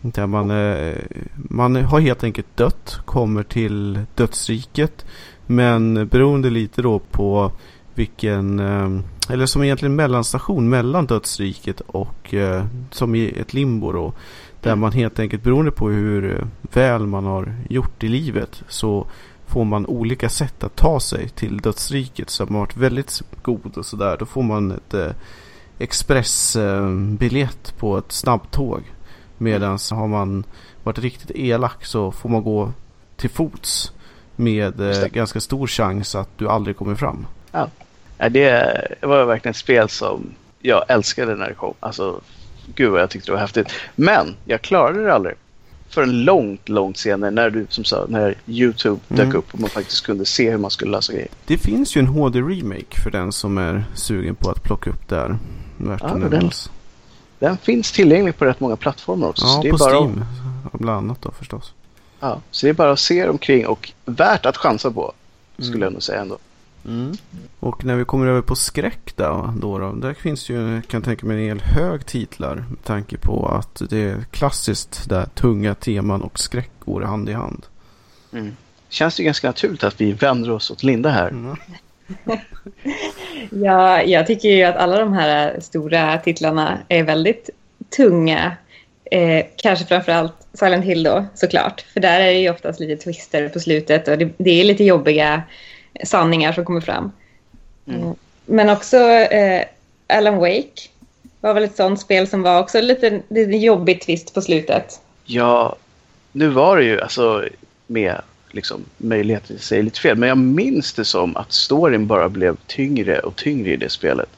Där man, eh, man har helt enkelt dött, kommer till dödsriket. Men beroende lite då på vilken, eh, eller som egentligen mellanstation mellan dödsriket och eh, som i ett limbo då. Där man helt enkelt beroende på hur väl man har gjort i livet så får man olika sätt att ta sig till dödsriket. Så har man varit väldigt god och sådär då får man ett eh, expressbiljett på ett snabbtåg. Medan har man varit riktigt elak så får man gå till fots med eh, ganska stor chans att du aldrig kommer fram. Ja. Det var verkligen ett spel som jag älskade när det kom. Alltså, gud vad jag tyckte det var häftigt. Men jag klarade det aldrig. Förrän långt, långt senare när du som sa, när YouTube dök Mm. upp och man faktiskt kunde se hur man skulle lösa grejer. Det finns ju en HD-remake för den som är sugen på att plocka upp där. Värt Ja, att den-. Den finns tillgänglig på rätt många plattformar också. så, Ja, på bara Steam. Bland annat då förstås. ja, så det är bara att se omkring och värt att chansa på. Skulle Mm. jag nog säga ändå. Och när vi kommer över på skräck då, då, då där finns ju, kan jag tänka mig, en hel hög titlar. Med tanke på att det är klassiskt där tunga teman och skräck går hand i hand. Känns det ju ganska naturligt att vi vänder oss åt Linda här. Mm. [laughs] Ja, jag tycker ju att alla de här stora titlarna är väldigt tunga. Eh, kanske framförallt Silent Hill då, såklart. För där är det ju oftast lite twister på slutet och det, det är lite jobbiga sanningar som kommer fram. Eh, Men också eh, Alan Wake var väl ett sånt spel som var också lite, lite jobbig twist på slutet. Ja, nu var det ju alltså med liksom, möjlighet att säga lite fel. Men jag minns det som att storyn bara blev tyngre och tyngre i det spelet.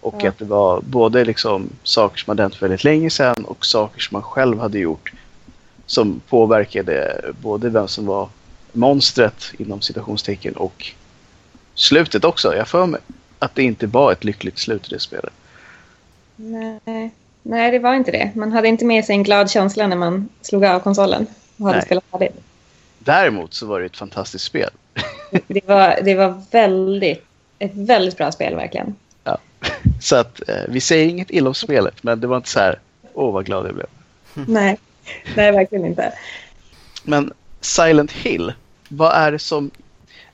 Och Ja. att det var både liksom saker som hade hänt väldigt länge sedan och saker som man själv hade gjort som påverkade både vem som var monstret inom citationstecken och slutet också. Jag för mig att det inte var ett lyckligt slut i det spelet. Nej, nej, det var inte det. Man hade inte med sig en glad känsla när man slog av konsolen och hade Nej. spelat färdigt. Däremot så var det ett fantastiskt spel. Det var, det var väldigt, ett väldigt bra spel verkligen. [laughs] Så att eh, vi säger inget illa om spelet, men det var inte så här, åh vad glad jag blev. [laughs] Nej, nej verkligen inte. Men Silent Hill, vad är det som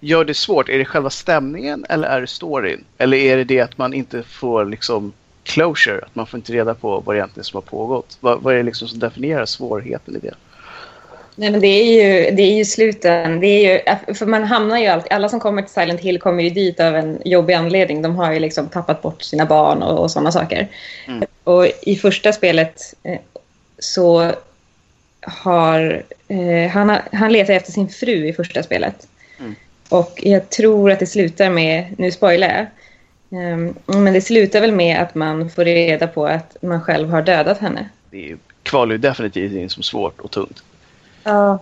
gör det svårt? Är det själva stämningen eller är det storyn? Eller är det det att man inte får liksom closure, att man får inte reda på vad det egentligen som har pågått? Vad, vad är det liksom som definierar svårigheten i det? Nej, men det är ju, det är ju sluten. Det är ju, för man hamnar ju alltid, alla som kommer till Silent Hill kommer ju dit av en jobbig anledning. De har ju liksom tappat bort sina barn och, och sådana saker. Mm. Och i första spelet eh, så har, eh, han, har- han letar efter sin fru i första spelet. Mm. Och jag tror att det slutar med, nu spoilar jag, Ehm, men det slutar väl med att man får reda på att man själv har dödat henne. Det kvalar ju definitivt in som svårt och tungt. Ja.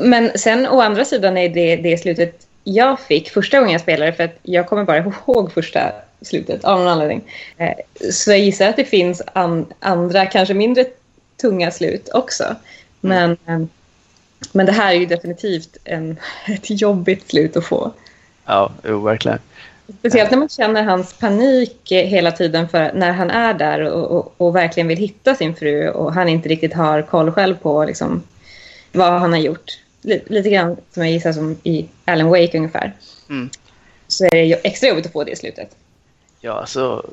Men sen å andra sidan är det det slutet jag fick första gången jag spelade för att jag kommer bara ihåg första slutet av någon anledning. Eh, Så jag gissar att det finns an, andra, kanske mindre tunga slut också. Men, eh, men det här är ju definitivt en, [laughs] ett jobbigt slut att få. Ja, jo, verkligen. Speciellt när man känner hans panik hela tiden för när han är där och, och, och verkligen vill hitta sin fru och han inte riktigt har koll själv på liksom, vad han har gjort. Lite, lite grann som jag gissar som i Alan Wake ungefär. Mm. Så är det extra jobbigt att få det i slutet. Ja, alltså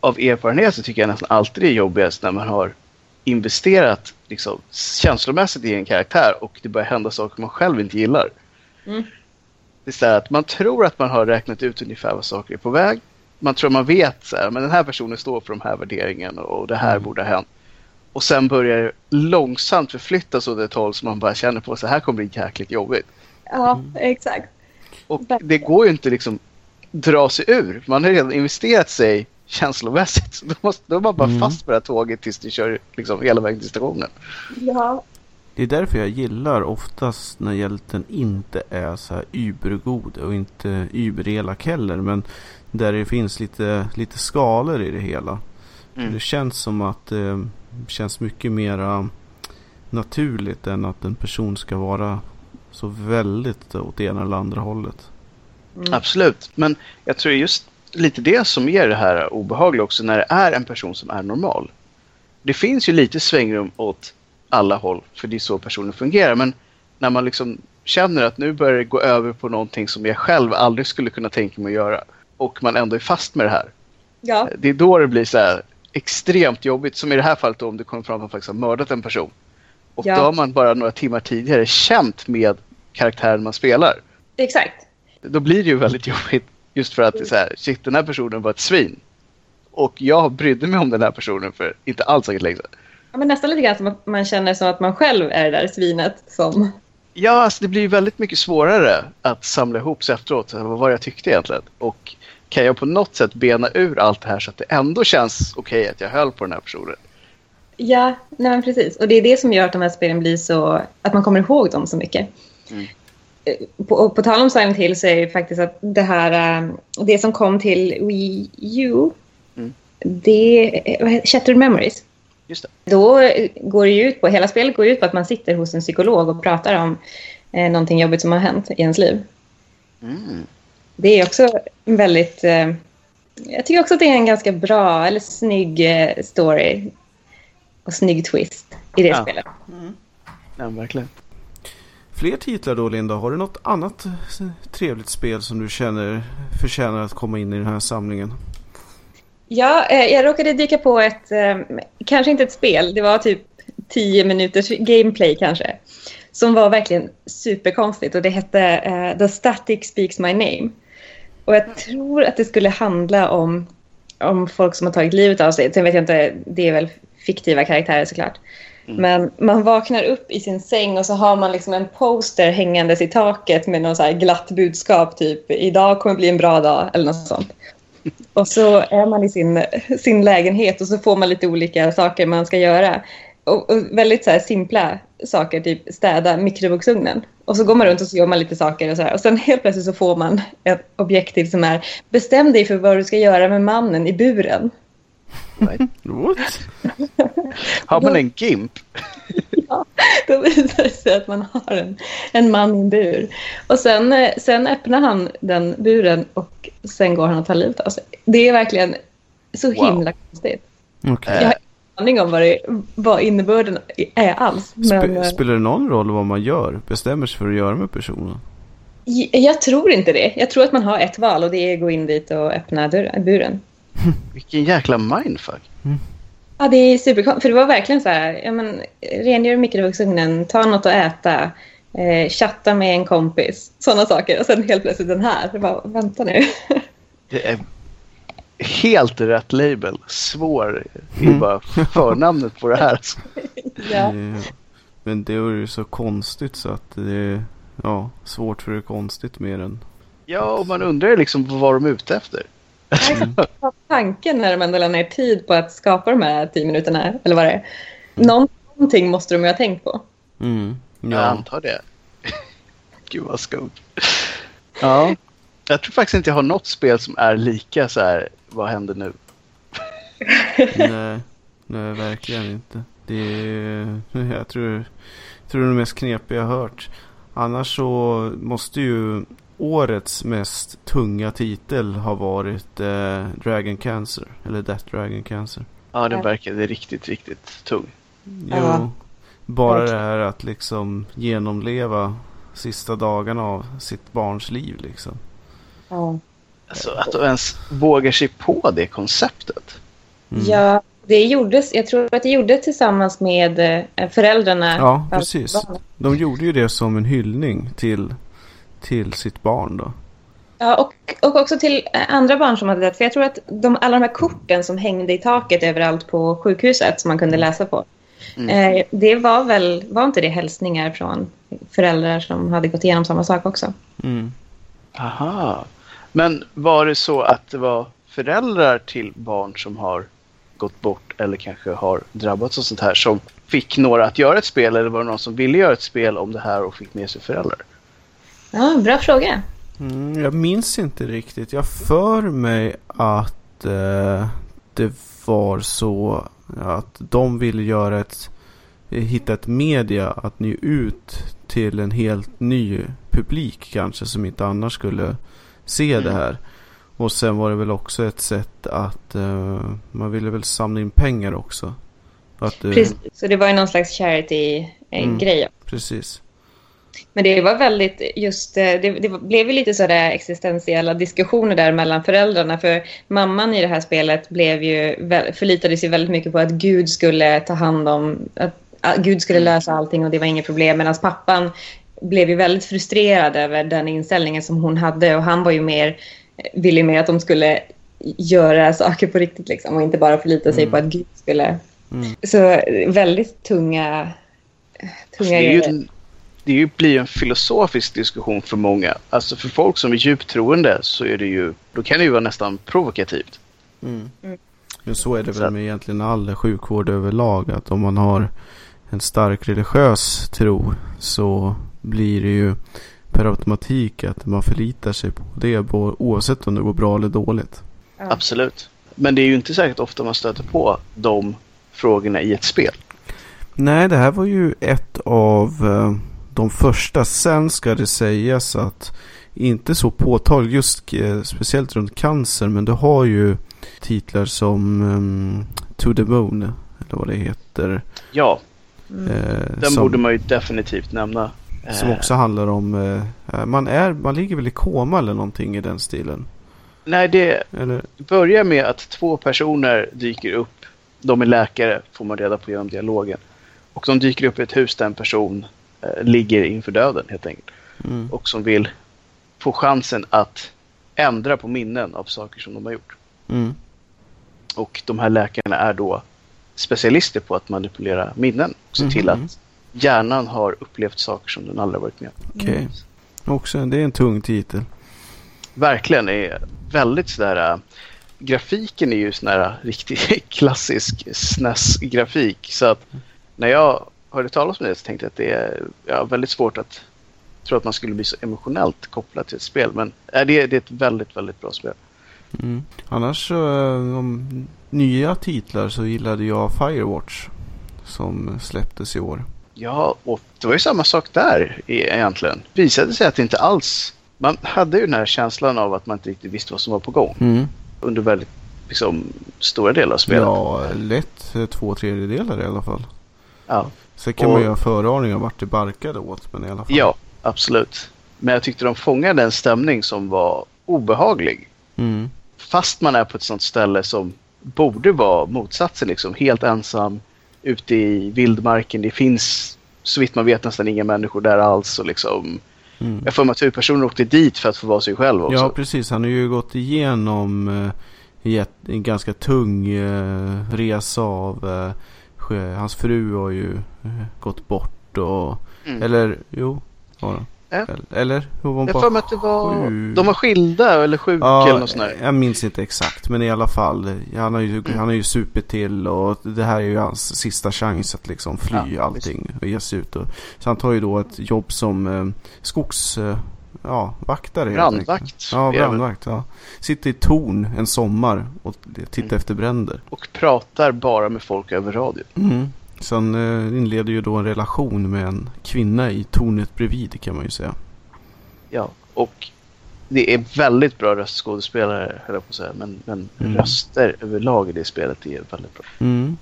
av erfarenhet så tycker jag nästan alltid det är jobbigast när man har investerat liksom, känslomässigt i en karaktär och det börjar hända saker man själv inte gillar. Mm. Det är så här att man tror att man har räknat ut ungefär vad saker är på väg. Man tror man vet så här, men den här personen står för de här värderingarna och det här borde ha hänt. Och sen börjar det långsamt förflyttas åt ett håll som man bara känner på så här kommer bli jäkligt jobbigt. Ja, exakt. Och det går ju inte liksom dra sig ur. Man har redan investerat sig känslomässigt. Så [laughs] då, måste, då är man bara Mm. fast på det här tåget tills du kör liksom hela vägen till stationen. Ja. Det är därför jag gillar oftast när hjälten inte är så här übergod och inte überelak heller. Men där det finns lite, lite skalor i det hela. Mm. Det känns som att det känns mycket mera naturligt än att en person ska vara så väldigt åt ena eller andra hållet. Mm. Absolut. Men jag tror just lite det som ger det här obehagliga också när det är en person som är normal. Det finns ju lite svängrum åt alla håll, för det är så personer fungerar. Men när man liksom känner att nu börjar det gå över på någonting som jag själv aldrig skulle kunna tänka mig att göra och man ändå är fast med det här. Ja. Det är då det blir så här extremt jobbigt, som i det här fallet om det kommer fram att man faktiskt har mördat en person. Och Ja. då har man bara några timmar tidigare känt med karaktären man spelar. Exakt. Då blir det ju väldigt jobbigt just för att det är så här, shit den här personen var ett svin. Och jag brydde mig om den här personen för inte alls säkert länge sedan. Ja, men nästan lite grann som att man känner som att man själv är det där svinet som... Ja, alltså det blir väldigt mycket svårare att samla ihop sig efteråt. Vad var jag tyckte egentligen? Och kan jag på något sätt bena ur allt det här så att det ändå känns okej att jag höll på den här personen? Ja, nej precis. Och det är det som gör att de här spelen blir så... Att man kommer ihåg dem så mycket. Mm. Eh, På, på tal om Silent Hill så är det faktiskt att det här... eh, Det som kom till Wii U. Mm. Det... eh, vad heter- Shattered Memories. Just det. Då eh, går det ju ut på... Hela spelet går ut på att man sitter hos en psykolog och pratar om eh, någonting jobbigt som har hänt i ens liv. Mm. Det är också väldigt... Eh, jag tycker också att det är en ganska bra eller snygg eh, story. Och snygg twist i det Ja. spelet. Ja, verkligen. Fler titlar då Linda? Har du något annat eh, trevligt spel som du känner förtjänar att komma in i den här samlingen? Ja, eh, jag råkade dyka på ett, eh, kanske inte ett spel, det var typ 10 minuters gameplay kanske. Som var verkligen superkonstigt och det hette The Static Speaks My Name. Och jag tror att det skulle handla om, om folk som har tagit livet av sig. Sen vet jag inte, det är väl fiktiva karaktärer såklart. Men man vaknar upp i sin säng och så har man liksom en poster hängandes i taket med något så här glatt budskap typ idag kommer bli en bra dag eller något sånt. [laughs] Och så är man i sin, sin lägenhet och så får man lite olika saker man ska göra. Och, och väldigt så här simpla saker, typ städa mikrovågsugnen. Och så går man runt och så gör man lite saker och så här. Och sen helt plötsligt så får man ett objektiv som är bestäm dig för vad du ska göra med mannen i buren. Right. What? [laughs] Har man en GIMP? [laughs] Ja, då visar det sig att man har en, en man i en bur. Och sen, eh, sen öppnar han den buren och sen går han och tar livet av sig. Det är verkligen så Wow. himla konstigt. Okej. Jag har ingen aning om vad, det, vad innebörden är alls. Men, eh, spelar det någon roll vad man gör? Bestämmer sig för att göra med personen? jag tror inte det. Jag tror att man har ett val och det är att gå in dit och öppna dörren, buren. Vilken jäkla mindfuck. Ja, det är superkonstigt. För det var verkligen så här, ja, men, rengör mikrovågsugnen, ta något att äta, eh, chatta med en kompis, sådana saker. Och sen helt plötsligt den här. Det bara, vänta nu. [laughs] Det är helt rätt label. Svår. Det är Mm. bara förnamnet på det här. [laughs] ja. Men det är ju så konstigt så att det är ja, svårt för det är konstigt mer än... Ja, och man undrar liksom vad var de ute efter? Vad tanken när de ändå la ner tid på att skapa de här tio minuterna, eller vad det är. Någon, någonting måste de ju ha tänkt på. Mm. Jag Ja. antar det. [laughs] Gud vad skumt. Ja. Jag tror faktiskt inte jag har något spel som är lika så här. Vad händer nu? nej, [laughs] nej, verkligen inte. Det är, [laughs] jag tror, jag tror det är det mest knepiga jag har hört. Annars så måste ju årets mest tunga titel ha varit eh, Dragon Cancer. Eller Death Dragon Cancer. Ja, den verkade riktigt, riktigt tung. Jo, Ja. bara det här att liksom genomleva sista dagarna av sitt barns liv liksom. Ja. Alltså att de ens vågar sig på det konceptet. Mm. Ja, det gjordes, jag tror att det gjordes tillsammans med eh, föräldrarna. Ja, precis. De gjorde ju det som en hyllning till, till sitt barn då. Ja, och, och också till eh, andra barn som hade dött. För jag tror att de, alla de här korten som hängde i taket överallt på sjukhuset som man kunde läsa på. Mm. Eh, det var väl, var inte det hälsningar från föräldrar som hade gått igenom samma sak också? Mm. Aha. Men var det så att det var föräldrar till barn som har gått bort eller kanske har drabbats av sånt här som fick några att göra ett spel eller var det någon som ville göra ett spel om det här och fick med sig föräldrar? Ja, bra fråga. Mm, jag minns inte riktigt. Jag för mig att eh, det var så att de ville göra ett hitta ett media att nå ut till en helt ny publik kanske som inte annars skulle se det här. Och sen var det väl också ett sätt att eh, man ville väl samla in pengar också. Att, eh, Precis, så det var ju någon slags charity-grej. Mm. precis. Men det var väldigt just, eh, det, det blev ju lite sådär existentiella diskussioner där mellan föräldrarna. För mamman i det här spelet blev ju, förlitade sig väldigt mycket på att Gud skulle ta hand om, att, Gud skulle lösa allting och det var inget problem. Medan pappan blev ju väldigt frustrerad över den inställningen som hon hade och han var ju mer, ville ju mer att de skulle göra saker på riktigt liksom och inte bara förlita sig på att Gud skulle. Mm. Så väldigt tunga, tunga Det, är ju, grejer. en- det är ju, blir ju en filosofisk diskussion för många. Alltså för folk som är djupt troende så är det ju, då kan det ju vara nästan provokativt. Mm. Mm. Men så är det väl med egentligen all sjukvård överlag. Att om man har en stark religiös tro så blir det ju per automatik att man förlitar sig på det oavsett om det går bra eller dåligt. Ja. Absolut. Men det är ju inte säkert ofta man stöter på de frågorna i ett spel. Nej, det här var ju ett av eh, de första. Sen ska det sägas att inte så påtagligt just eh, speciellt runt cancer. Men du har ju titlar som ehm, To the Moon. Eller vad det heter. Ja, Mm. eh, den som- borde man ju definitivt nämna. Som Eh, också handlar om, eh, man, är, man ligger väl i koma eller någonting i den stilen. Nej, det Eller, börjar med att två personer dyker upp. De är läkare, får man reda på genom dialogen. Och de dyker upp i ett hus där en person eh, ligger inför döden helt enkelt. mm, Och som vill få chansen att ändra på minnen av saker som de har gjort. mm, Och de här läkarna är då specialister på att manipulera minnen. Och se till Mhm. att hjärnan har upplevt saker som den aldrig varit med om. okej. Också, det är en tung titel. Verkligen är väldigt sådär... äh, Grafiken är ju sån här riktigt [laughs] klassisk SNES-grafik. Så att när jag hörde talas om det så tänkte jag att det är ja, väldigt svårt att tro att man skulle bli så emotionellt kopplad till ett spel. Men äh, det, är- det är ett väldigt, väldigt bra spel. Mm. Annars så, eh, om nya titlar så gillade jag Firewatch. Som släpptes i år. Ja, och det var ju samma sak där e- egentligen. Det visade sig att det inte alls... Man hade ju den här känslan av att man inte riktigt visste vad som var på gång Mm. under väldigt liksom, stora delar av spelet. Ja, lätt eh, två tredjedelar i alla fall. Ja. Sen kan Och- man ju ha föraning om vart det barkade åt. Men i alla fall. Ja, absolut. Men jag tyckte de fångade en stämning som var obehaglig. Mm. Fast man är på ett sånt ställe som borde vara motsatsen, liksom helt ensam ute i vildmarken. Det finns så vitt man vet nästan inga människor där alls. Och liksom, Mm. jag får mig att huvudpersonen åkte dit för att få vara sig själv också. Ja, precis. Han har ju gått igenom eh, en ganska tung eh, resa av... Eh, hans fru har ju gått bort och... Mm. Eller, jo. Ja. Eller, eller hur var hon jag bara mig att det var... sjuk? De var skilda eller sjuka eller Ja, något sånt där. jag minns inte exakt. Men i alla fall. Han har ju, Mm. han har ju supit till och det här är ju hans sista chans att liksom fly Ja, allting och ge sig ut. Och, så han tar ju då ett jobb som eh, skogs... Eh, ja, vaktare. Brandvakt. Ja, brandvakt. Ja. Sitter i torn en sommar och tittar Mm. efter bränder. Och pratar bara med folk över radio. Mm. Sen eh, inleder ju då en relation med en kvinna i tornet bredvid kan man ju säga. Ja, och det är väldigt bra röstskådespelare, höll jag på att säga. Men, men Mm. röster överlag i det spelet är väldigt bra. Mm.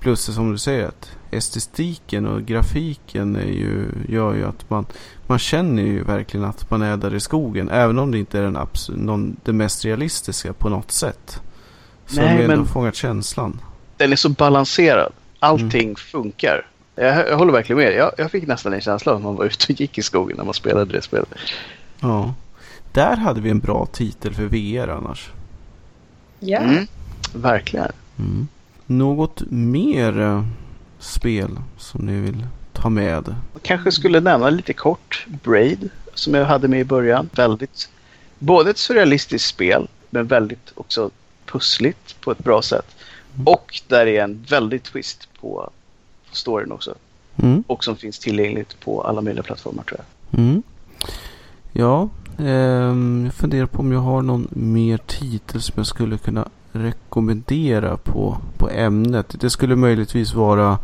Plus det som du säger att estetiken och grafiken är ju, gör ju att man, man känner ju verkligen att man är där i skogen. Även om det inte är den abs- någon, det mest realistiska på något sätt. Så Nej, har ändå men- fångat känslan. Den är så balanserad. Allting Mm. funkar. Jag, jag håller verkligen med. Jag, jag fick nästan en känsla av att man var ute och gick i skogen när man spelade det spelet. Ja. Där hade vi en bra titel för VR annars. Ja. Mm, verkligen. Mm. Något mer eh, spel som ni vill ta med? Jag kanske skulle nämna lite kort Braid som jag hade med i början. Väldigt, både ett surrealistiskt spel men väldigt också pussligt på ett bra sätt. Och där är en väldigt twist på storyn också. Mm. Och som finns tillgängligt på alla möjliga plattformar tror jag. Mm. Ja, ehm, jag funderar på om jag har någon mer titel som jag skulle kunna rekommendera på, på ämnet. Det skulle möjligtvis vara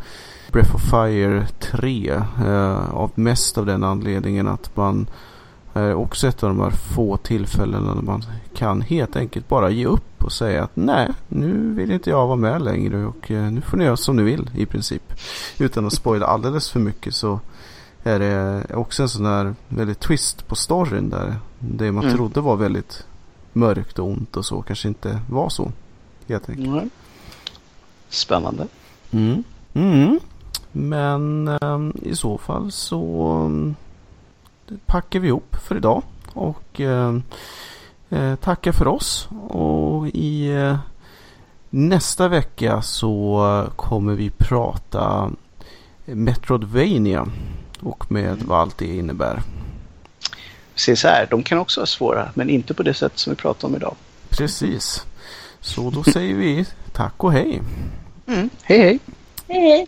Breath of Fire 3. Eh, av mest av den anledningen att man är också ett av de här få tillfällena när man kan helt enkelt bara ge upp och säga att nej, nu vill inte jag vara med längre och eh, nu får ni göra som ni vill i princip. Utan att spoila alldeles för mycket så är det också en sån här väldigt twist på storyn där det man Mm. trodde var väldigt mörkt och ont och så kanske inte var så. Helt enkelt. Mm. Spännande. Mm. Mm. Men ehm, i så fall så um, packar vi ihop för idag och ehm, eh, tackar för oss. Och i eh, nästa vecka så kommer vi prata Metroidvania och med vad allt det innebär. Här, de kan också vara svåra, men inte på det sätt som vi pratar om idag. Precis. Så då säger vi tack och hej. Mm. Hej hej! Hej hej!